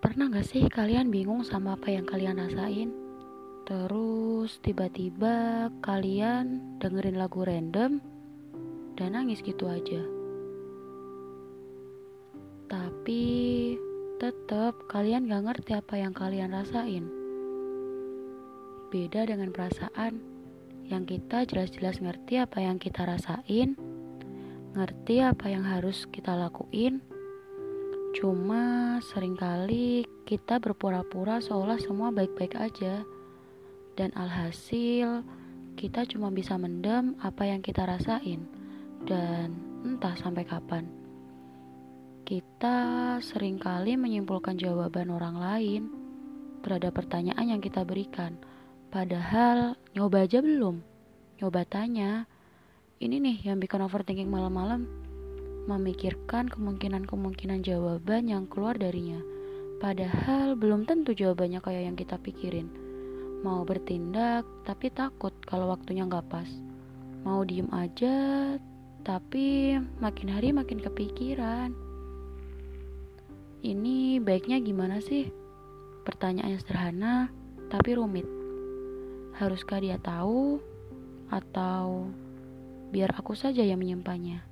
Pernah gak sih kalian bingung sama apa yang kalian rasain? Terus tiba-tiba kalian dengerin lagu random dan nangis gitu aja. Tapi tetap kalian gak ngerti apa yang kalian rasain. Beda dengan perasaan yang kita jelas-jelas ngerti apa yang kita rasain, ngerti apa yang harus kita lakuin, Cuma sering kali kita berpura-pura seolah semua baik-baik aja. Dan alhasil kita cuma bisa mendem apa yang kita rasain. Dan entah sampai kapan. Kita sering kali menyimpulkan jawaban orang lain terhadap pertanyaan yang kita berikan. Padahal nyoba aja belum. Nyoba tanya. Ini nih yang bikin overthinking malam-malam memikirkan kemungkinan-kemungkinan jawaban yang keluar darinya. Padahal belum tentu jawabannya kayak yang kita pikirin. Mau bertindak, tapi takut kalau waktunya nggak pas. Mau diem aja, tapi makin hari makin kepikiran. Ini baiknya gimana sih? Pertanyaan yang sederhana, tapi rumit. Haruskah dia tahu? Atau biar aku saja yang menyimpannya?